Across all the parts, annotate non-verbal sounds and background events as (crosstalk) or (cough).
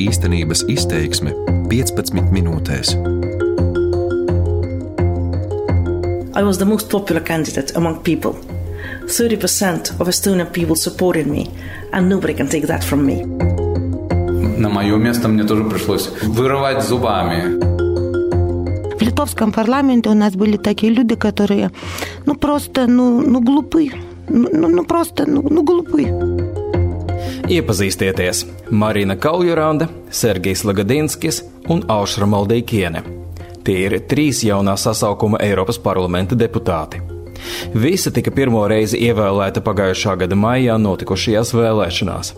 Īstenības izteiksme 15 minūtēs. I was the most popular candidate among people. 30% of Estonian people supported me, and nobody can take that from me. На мое место мне тоже пришлось вырывать зубами. В литовском парламенте у нас были такие люди, которые, ну просто, ну, ну глупы. Ну, ну просто, nu, nu glupi. Iepazīstieties! Marina Kaljurānde, Sergejs Lagadinskis un Aušra Maldeikiene. Tie ir trīs jaunā sasaukuma Eiropas parlamenta deputāti. Visi tika pirmo reizi ievēlēti pagājušā gada maijā notikušajās vēlēšanās.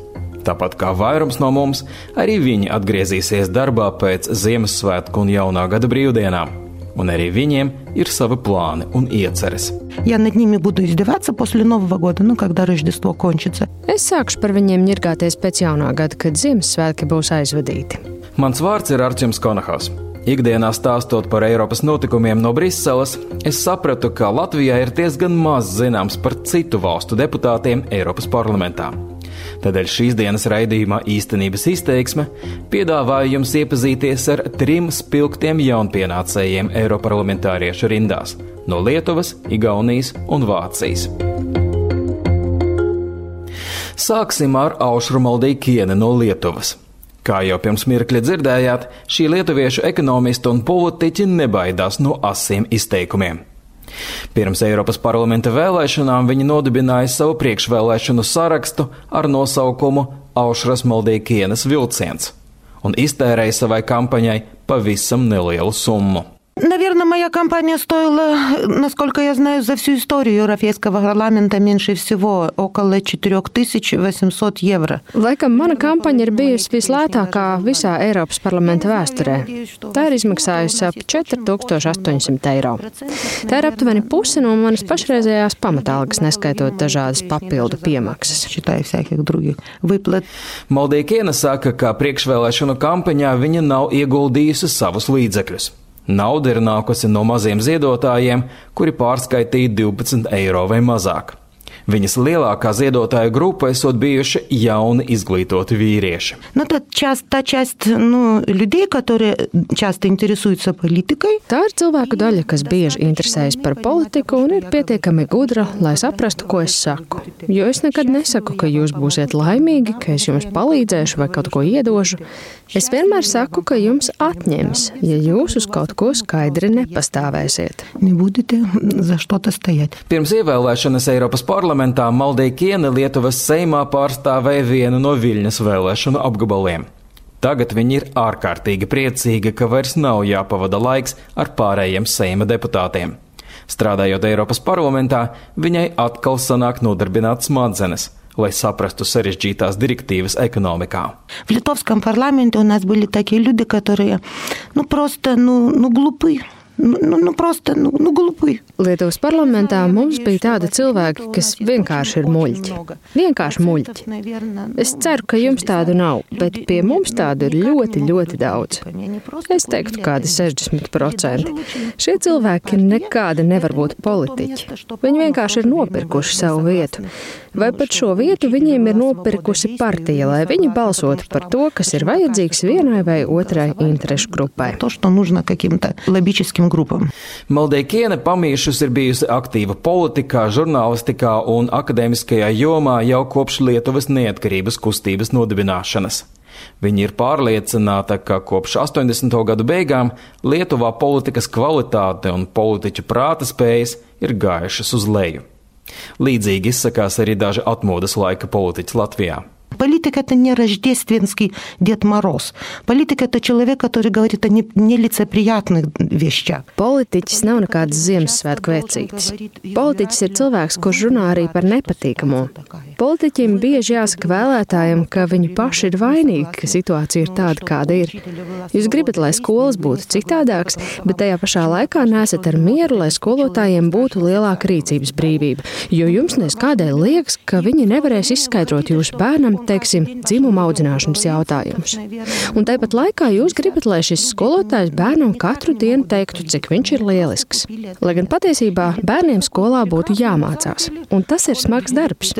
Tāpat kā vairums no mums, arī viņi atgriezīsies darbā pēc Ziemassvētku un jaunā gada brīvdienām un arī viņiem ir savi plāni un ieceres. Я над ними буду издеваться после Нового года, ну, когда Рождество кончится. Es sākšu par viņiem ņirgāties pēc jaunā gada, kad Ziemassvētki būs aizvadīti. Mans vārds ir Arčuns Konahas. Ikdienā stāstot par Eiropas notikumiem no Briseles, es sapratu, ka Latvijā ir diezgan maz zināms par citu valstu deputātiem Eiropas parlamentā. Tādēļ šīs dienas raidījumā īstenības izteiksme piedāvāja jums iepazīties ar trim spilgtiem jaunpienācējiem Eiroparlamentāriešu rindās - no Lietuvas, Igaunijas un Vācijas. Sāksim ar Aušru Maldīkieni no Lietuvas. Kā jau pirms mirkļa dzirdējāt, šī lietuviešu ekonomista un politiķi nebaidās no asiem izteikumiem. Pirms Eiropas parlamenta vēlēšanām viņi nodibināja savu priekšvēlēšanu sarakstu ar nosaukumu Aušras Maldīkienas vilciens un iztērēja savai kampaņai pavisam nelielu summu. Наверное, моя кампания стоила, насколько я знаю, за всю историю Европейского парламента меньше всего около 4800 евро. Laikam mana kampaņa ir bijusi vislētākā visā Eiropas parlamenta vēsturē. Tā ir izmaksājusi ap 4800 eiro. Tā ir aptuveni puse no manas pašreizējās pamatalgas, neskaitot dažādas papildu piemaksas. Maldīkiena saka, ka priekšvēlēšanu kampaņā viņa nav ieguldījusi savus līdzekļus. Nauda ir nākusi no maziem ziedotājiem, kuri pārskaitīja 12 eiro vai mazāk. Viņas lielākā ziedotāja grupa esot bijuši jauni izglītoti vīrieši. Nu, часть, та часть ну, людей, которые часто интересуются политикой. Tā ir cilvēku daļa, kas bieži interesējas par politiku un ir pietiekami gudra, lai saprastu, ko es saku. Jo es nekad nesaku, ka jūs būsiet laimīgi, ka es jums palīdzēšu vai kaut ko iedošu. Es vienmēr saku, ka jums atņems, ja jūs uz kaut ko skaidri nepastāvēsiet. Pirms ievēlēšanas Eiropas parlamentā Maldeikiene Lietuvas Seimā pārstāvēja vienu no Viļņas vēlēšanu apgabaliem. Tagad viņa ir ārkārtīgi priecīga, ka vairs nav jāpavada laiks ar pārējiem Seima deputātiem. Strādājot Eiropas parlamentā, viņai atkal sanāk nodarbināt smadzenes – lai saprastu sarežģītās direktīvas ekonomikā. В литовском парламенте у нас были такие люди, которые, ну, просто, ну, ну, глупые. Nu, nu, nu, prosta, nu, nu, glupi. Lietuvas parlamentā mums bija tādi cilvēki, kas vienkārši ir muļķi. Vienkārši muļķi. Es ceru, ka jums tādu nav, bet pie mums tādu ir ļoti, ļoti daudz. Es teiktu, kādi 60%. Šie cilvēki nekādi nevar būt politiķi. Viņi vienkārši ir nopirkuši savu vietu. Vai pat šo vietu viņiem ir nopirkusi partija, lai viņi balsotu par to, kas ir vajadzīgs vienai vai otrai interešu grupai. To, interesēm un grupām. Maldeikiene pamīšus ir bijusi aktīva politikā, žurnālistikā un akadēmiskajā jomā jau kopš Lietuvas neatkarības kustības nodibināšanas. Viņa ir pārliecināta, ka kopš 80. gadu beigām Lietuvā politikas kvalitāte un politiķu prāta spējas ir gājušas uz leju. Līdzīgi izsakās arī daži atmodas laika politiķi Latvijā. Политик – это не рождественский Дед Мороз. Политик – это человек, который говорит о нелицеприятных вещах. Politiķis nav nekāds Ziemassvētku vecītis. Politiķis ir cilvēks, kurš runā arī par nepatīkamo. Politiķiem bieži jāsaka vēlētājiem, ka viņi paši ir vainīgi, ka situācija ir tāda, kāda ir. Jūs gribat, lai skolas būtu citādākas, bet tajā pašā laikā nesat ar mieru, lai skolotājiem būtu lielāka rīcības brīvība, jo jums nes kādēļ liekas, ka viņi nevarēs izskaidrot jūsu bērnam teiksim, dzimuma audzināšanas jautājums. Un tāpat laikā jūs gribat, lai šis skolotājs bērnam katru dienu teiktu, cik viņš ir lielisks. Lai gan patiesībā bērniem skolā būtu jāmācās, un tas ir smags darbs.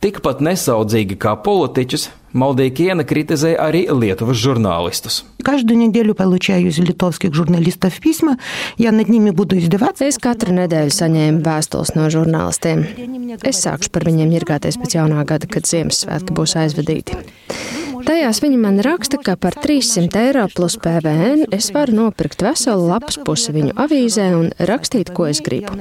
Tikpat nesaudzīgi kā politiķus, Maldīkiena kritizē arī Lietuvas žurnālistus. Каждую неделю получаю из литовских журналистов письма, я над ними буду издеваться. Es katru nedēļu saņēmu vēstules no žurnālistiem. Es sākšu par viņiem ņirgāties pēc jaunā gada, kad Ziemassvētki būs aizvadīti. Tajās viņi man raksta, ka par 300 eiro plus PVN es varu nopirkt veselu lapas pusi viņu avīzē un rakstīt, ko es gribu.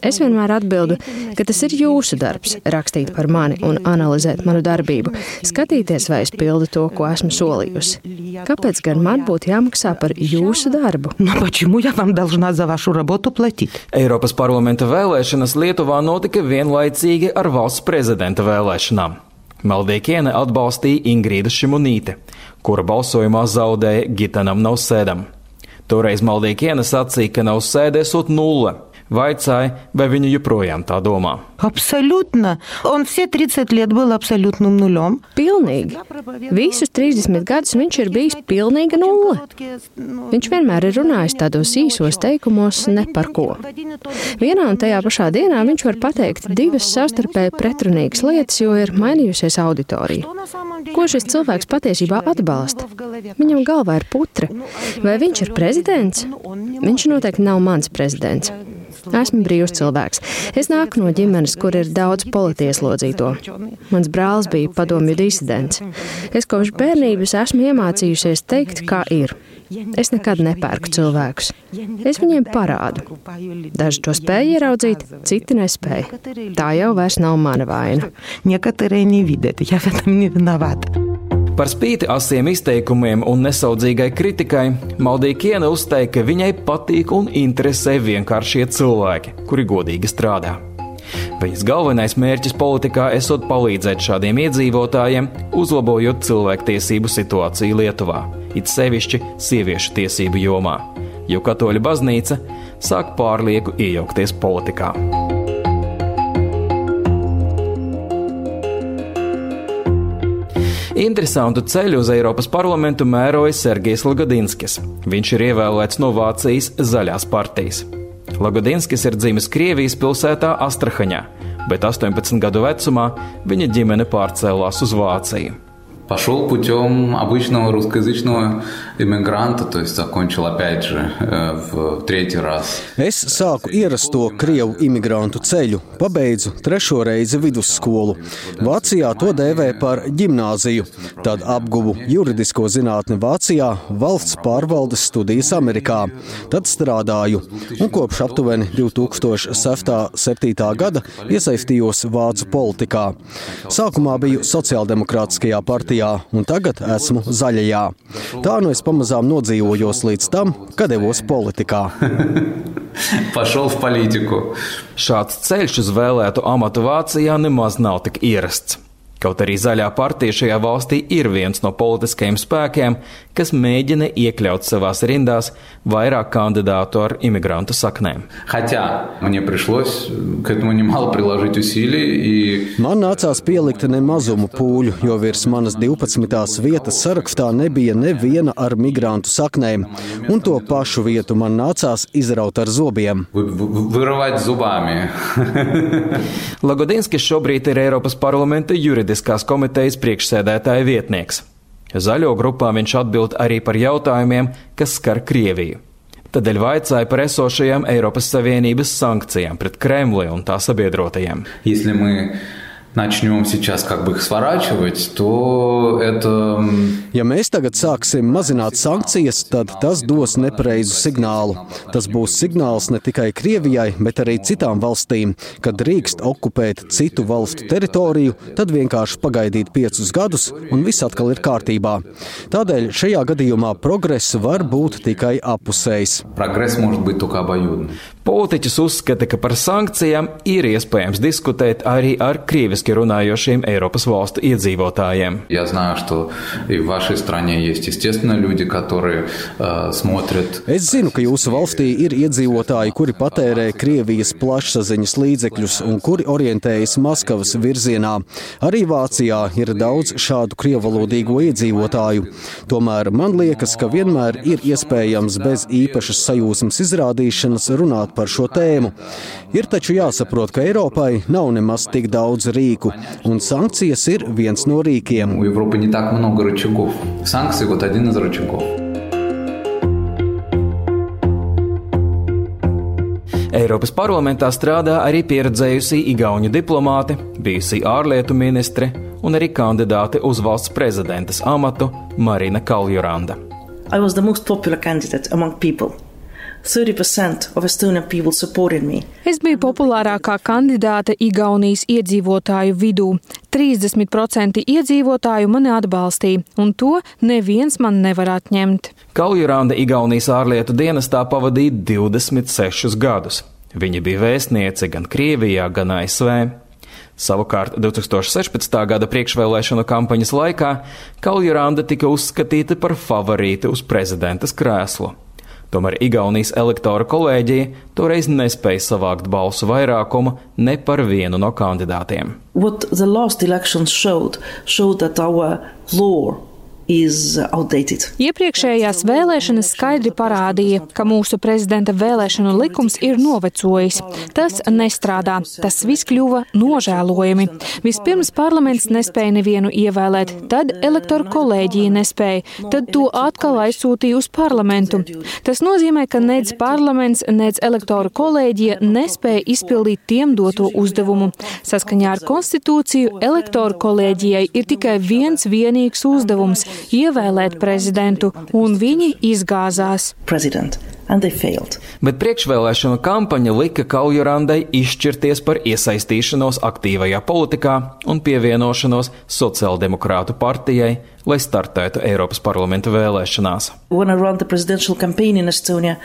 Es vienmēr atbildu, ka tas ir jūsu darbs - rakstīt par mani un analizēt manu darbību, skatīties, vai es pildu to, ko esmu solījusi. Kāpēc gan man būtu jāmaksā par jūsu darbu? Но почему я вам должна за вашу работу платить? Eiropas parlamenta vēlēšanas Lietuvā notika vienlaicīgi ar valsts prezidenta vēlēšanām. Maldīkiene atbalstīja Ingrīda Šimunīte, kura balsojumā zaudēja Gitanam Nausēdam. Toreiz Maldīkiene sacīja, ka Nausēdē sūt nulle. Vaicāja, vai viņa joprojām tā domā. Absolūti. Un visi 30 gadi bija absolūti nulles. Pilnīgi. Visus 30 gadus viņš ir bijis pilnīga nulle. Viņš vienmēr ir runājis tādos īsos teikumos, ne par ko. Vienā un tajā pašā dienā viņš var pateikt divas savstarpēji pretrunīgas lietas, jo ir mainījusies auditorija. Ko šis cilvēks patiesībā atbalsta? Viņam galvā ir putra. Vai viņš ir prezidents? Viņš noteikti nav mans prezidents. Esmu brīvs cilvēks. Es nāku no ģimenes, kur ir daudz politieslodzīto. Mans brālis bija padomju disidents. Es kopš bērnības esmu iemācījusies teikt, kā ir. Es nekad nepērku cilvēkus. Es viņiem parādu. Daži to spēja ieraudzīt, citi nespēja. Tā jau vairs nav mana vaina. Некоторые не видят, я в этом не виновата. Par spīti asiem izteikumiem un nesaudzīgai kritikai, Maldīkiena uzteica, ka viņai patīk un interesē vienkāršie cilvēki, kuri godīgi strādā. Viņas galvenais mērķis politikā esot palīdzēt šādiem iedzīvotājiem, uzlabojot cilvēktiesību situāciju Lietuvā, it sevišķi sieviešu tiesību jomā, jo katoļu baznīca sāk pārlieku iejaukties politikā. Interesantu ceļu uz Eiropas parlamentu mēroja Sergejs Lagodinskis. Viņš ir ievēlēts no Vācijas zaļās partijas. Lagodinskis ir dzimis Krievijas pilsētā Astrahaņā, bet 18 gadu vecumā viņa ģimene pārcēlās uz Vāciju Пошел путем обычного русскоязычного иммигранта, то есть закончил опять же э, в третий раз. Es sāku ierasto krievu imigrantu ceļu, pabeidzu trešo reizi vidusskolu. Vācijā to dēvē par gimnāziju, tad apguvu juridisko zinātni Vācijā, valsts pārvaldes studijas Amerikā. Tad strādāju un kopš aptuveni 2007. gada iesaistījos vācu politikā. Sākumā biju sociāldemokrātiskajā partijā zaļajā, un tagad esmu zaļajā. Tā nu es pamazām nodzīvojos līdz tam, kad devos politikā. (laughs) Pašu politiku. Šāds ceļš uz vēlētu amatu Vācijā nemaz nav tik ierasts. Kaut arī zaļā partija šajā valstī ir viens no politiskajiem spēkiem, kas mēģina iekļaut savās rindās vairāk kandidātu ar imigrantu saknēm. Man nācās pielikt nemazumu pūļu, jo virs manas 12. vietas sarakstā nebija neviena ar migrantu saknēm, un to pašu vietu man nācās izraut ar zobiem. (laughs) Lagodinskis šobrīd ir Eiropas parlamenta juridisks juridiskās komitejas priekšsēdētāja vietnieks. Zaļo grupā viņš atbild arī par jautājumiem, kas skar Krieviju. Tādēļ vaicāja par esošajām Eiropas Savienības sankcijām pret Kremli un tā sabiedrotajiem. Если мы начнем сейчас как бы их сворачивать, то это м, Ja mēs tagad sāksim mazināt sankcijas, tad tas dos nepareizu signālu. Tas būs signāls ne tikai Krievijai, bet arī citām valstīm, ka drīkst okupēt citu valstu teritoriju, tad vienkārši pagaidīt piecus gadus un viss atkal ir kārtībā. Tādēļ šajā gadījumā progress var būt tikai apusējs. прогресс может быть только обоюдный. Politiķis uzskata, ka par sankcijām ir iespējams diskutēt arī ar krieviski runājošiem Eiropas valstu iedzīvotājiem. Я знаю, что и в вашей стране есть, естественно, люди, которые э, смотрят Es zinu, ka jūsu valstī ir iedzīvotāji, kuri patērē Krievijas plašsaziņas līdzekļus un kuri orientējas Maskavas virzienā. Arī Vācijā ir daudz šādu krievalodīgo iedzīvotāju. Tomēr man liekas, ka vienmēr ir iespējams bez īpašas sajūsmas izrādīšanas runāt par par šo tēmu. Ir taču jāsaprot, ka Eiropai nav nemaz tik daudz rīku, un sankcijas ir viens no rīkiem. Sankcijas ir viens no rīkiem. Eiropas parlamentā strādā arī pieredzējusi Igaunu diplomāte, bijusi ārlietu ministre un arī kandidāte uz valsts prezidentas amatu Marina Kaljuranda. I was the most popular candidate among people. Es biju populārākā kandidāte Igaunijas iedzīvotāju vidū. 30% iedzīvotāju mani atbalstīja, un to neviens man nevar atņemt. Kaljuranda Igaunijas ārlietu dienestā pavadīja 26 gadus. Viņa bija vēstniece gan Krievijā, gan ASV. Savukārt 2016. gada priekšvēlēšanu kampaņas laikā Kaljuranda tika uzskatīta par favorīti uz prezidentas krēslu. Tomēr Igaunijas elektoru kolēģija toreiz nespēja savākt balsu vairākumu ne par vienu no kandidātiem. What the last elections showed showed that our law. Iepriekšējās vēlēšanas skaidri parādīja, ka mūsu prezidenta vēlēšanu likums ir novecojis. Tas nestrādā, tas viss kļuva nožēlojami. Vispirms parlaments nespēja nevienu ievēlēt, tad elektoru kolēģija nespēja, tad to atkal aizsūtīja uz parlamentu. Tas nozīmē, ka nec parlaments, nec elektoru kolēģija nespēja izpildīt tiem doto uzdevumu. Saskaņā ar konstitūciju elektoru kolēģijai ir tikai viens vienīgs uzdevums ievēlēt prezidentu, un viņi izgāzās. President. Bet priekšvēlēšana kampaņa lika Kaljurandai izšķirties par iesaistīšanos aktīvajā politikā un pievienošanos sociāldemokrātu partijai, lai startētu Eiropas parlamenta vēlēšanās. When I ran the presidential campaign in Estonia,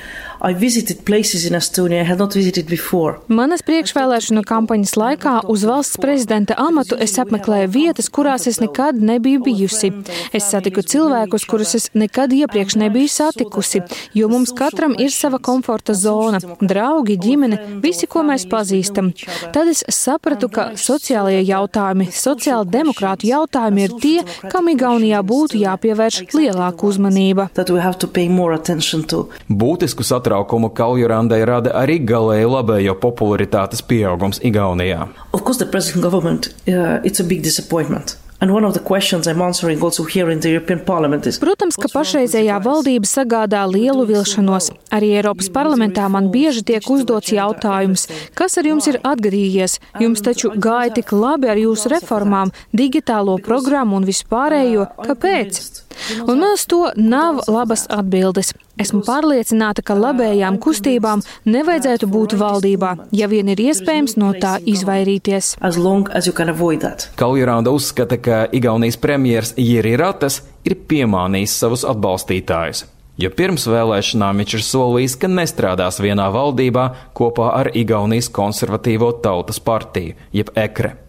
I visited places in Estonia I had not visited before. Manas priekšvēlēšanu kampaņas laikā uz valsts prezidenta amatu es apmeklēju vietas, kurās es nekad nebiju bijusi. Es satiku cilvēkus, kurus es nekad iepriekš nebiju satikusi, jo mums katram ir sava komforta zona - draugi, ģimene, visi, ko mēs pazīstam. Tad es sapratu, ka sociālajie jautājumi, sociāla demokrātu jautājumi ir tie, kam Igaunijā būtu jāpievērš lielāka uzmanība. Būtisku satraukumu Kaljurandai rada arī galēji labējo popularitātes pieaugums Igaunijā. Of course, the present government, uh, it's a big disappointment. Protams, ka pašreizējā valdība sagādā lielu vilšanos. Arī Eiropas parlamentā man bieži tiek uzdots jautājums, kas ar jums ir atgadījies? Jums taču gāja tik labi ar jūsu reformām, digitālo programmu un vispārējo. Kāpēc? Un man uz to nav labas atbildes. Esmu pārliecināta, ka labējām kustībām nevajadzētu būt valdībā, ja vien ir iespējams no tā izvairīties. as long as you can avoid that. Kaljuranda uzskata, ka Igaunijas premjers Jiri Ratas ir piemānījis savus atbalstītājus. Jo pirms vēlēšanām viņš ir solījis, ka nestrādās vienā valdībā kopā ar Igaunijas konservatīvo tautas partiju, jeb ekre.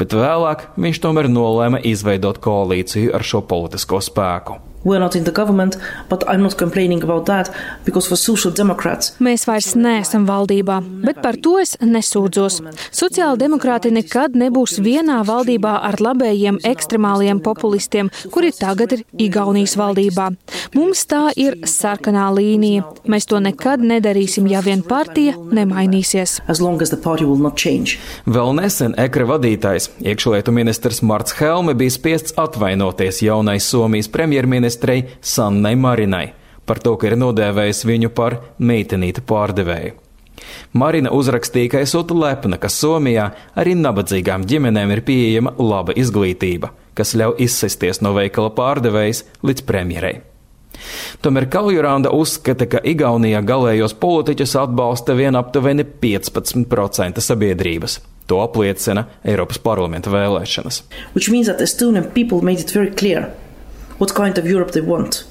Bet vēlāk viņš tomēr nolēma izveidot koalīciju ar šo politisko spēku. We're not in the government, but I'm not complaining about that because for Social Democrats, Mēs vairs neesam valdībā, bet par to es nesūdzos. Sociāla demokrāti nekad nebūs vienā valdībā ar labējiem ekstremāliem populistiem, kuri tagad ir Igaunijas valdībā. Mums tā ir sarkanā līnija. Mēs to nekad nedarīsim, ja vien partija nemainīsies. as long as the party will not change. Vēl nesen ekra vadītājs, iekšlietu ministrs Marts Helme, bija spiests atvainoties jaunai Somijas premjerministrei Sannai Marinai par to, ka ir nodēvējis viņu par meitenīti pārdevēju. Marina uzrakstīja, ka esot lepna, ka Somijā arī nabadzīgām ģimenēm ir pieejama laba izglītība, kas ļauj izsisties no veikala pārdevējas līdz premjerei. Tomēr Kaljuranda uzskata, ka Igaunijā galējos politiķus atbalsta vien aptuveni 15% sabiedrības. To apliecina Eiropas parlamenta vēlēšanas. Which means that Estonian people made it very clear what kind of Europe they want.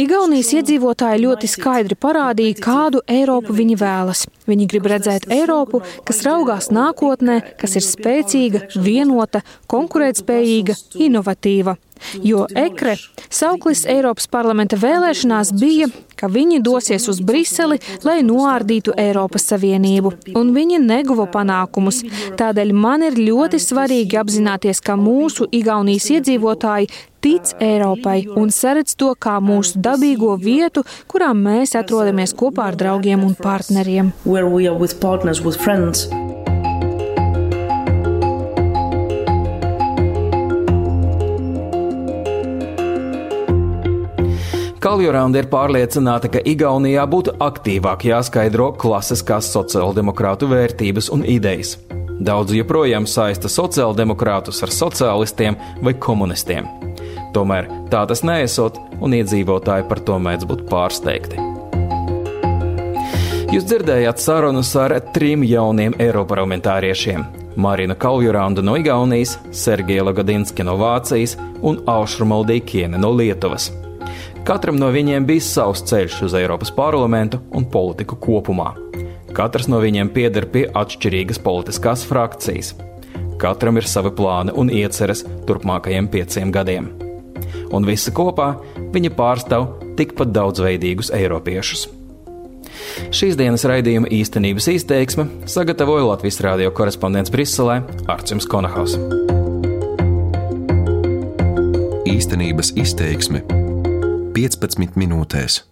Igaunijas iedzīvotāji ļoti skaidri parādīja, kādu Eiropu viņi vēlas. Viņi grib redzēt Eiropu, kas raugās nākotnē, kas ir spēcīga, vienota, konkurētspējīga, inovatīva. Jo ekre sauklis Eiropas parlamenta vēlēšanās bija, ka viņi dosies uz Briseli, lai noārdītu Eiropas Savienību, un viņi neguva panākumus. Tādēļ man ir ļoti svarīgi apzināties, ka mūsu Igaunijas iedzīvotāji tic Eiropai un saredz to kā mūsu dabīgo vietu, kurā mēs atrodamies kopā ar draugiem un partneriem. Kaljuranda ir pārliecināta, ka Igaunijā būtu aktīvāk jāskaidro klasiskās sociāldemokrātu vērtības un idejas. Daudz joprojām saista sociāldemokrātus ar sociālistiem vai komunistiem. Tomēr tā tas neesot, un iedzīvotāji par to mēdz būt pārsteigti. Jūs dzirdējāt sarunas ar trim jauniem eiroparlamentāriešiem - Marina Kaljuranda no Igaunijas, Sergeja Lagadinski no Vācijas un Aušra Maldīkiene no Lietuvas. Katram no viņiem bija savs ceļš uz Eiropas parlamentu un politiku kopumā. Katrs no viņiem pieder pie atšķirīgas politiskās frakcijas. Katram ir savi plāni un ieceres turpmākajiem pieciem gadiem. Un visi kopā viņi pārstāv tikpat daudzveidīgus eiropiešus. Šīs dienas raidījuma īstenības izteiksme sagatavoja Latvijas radio korespondents Briselē Arčuns Konahaus. Īstenības izteiksme 15 minūtēs.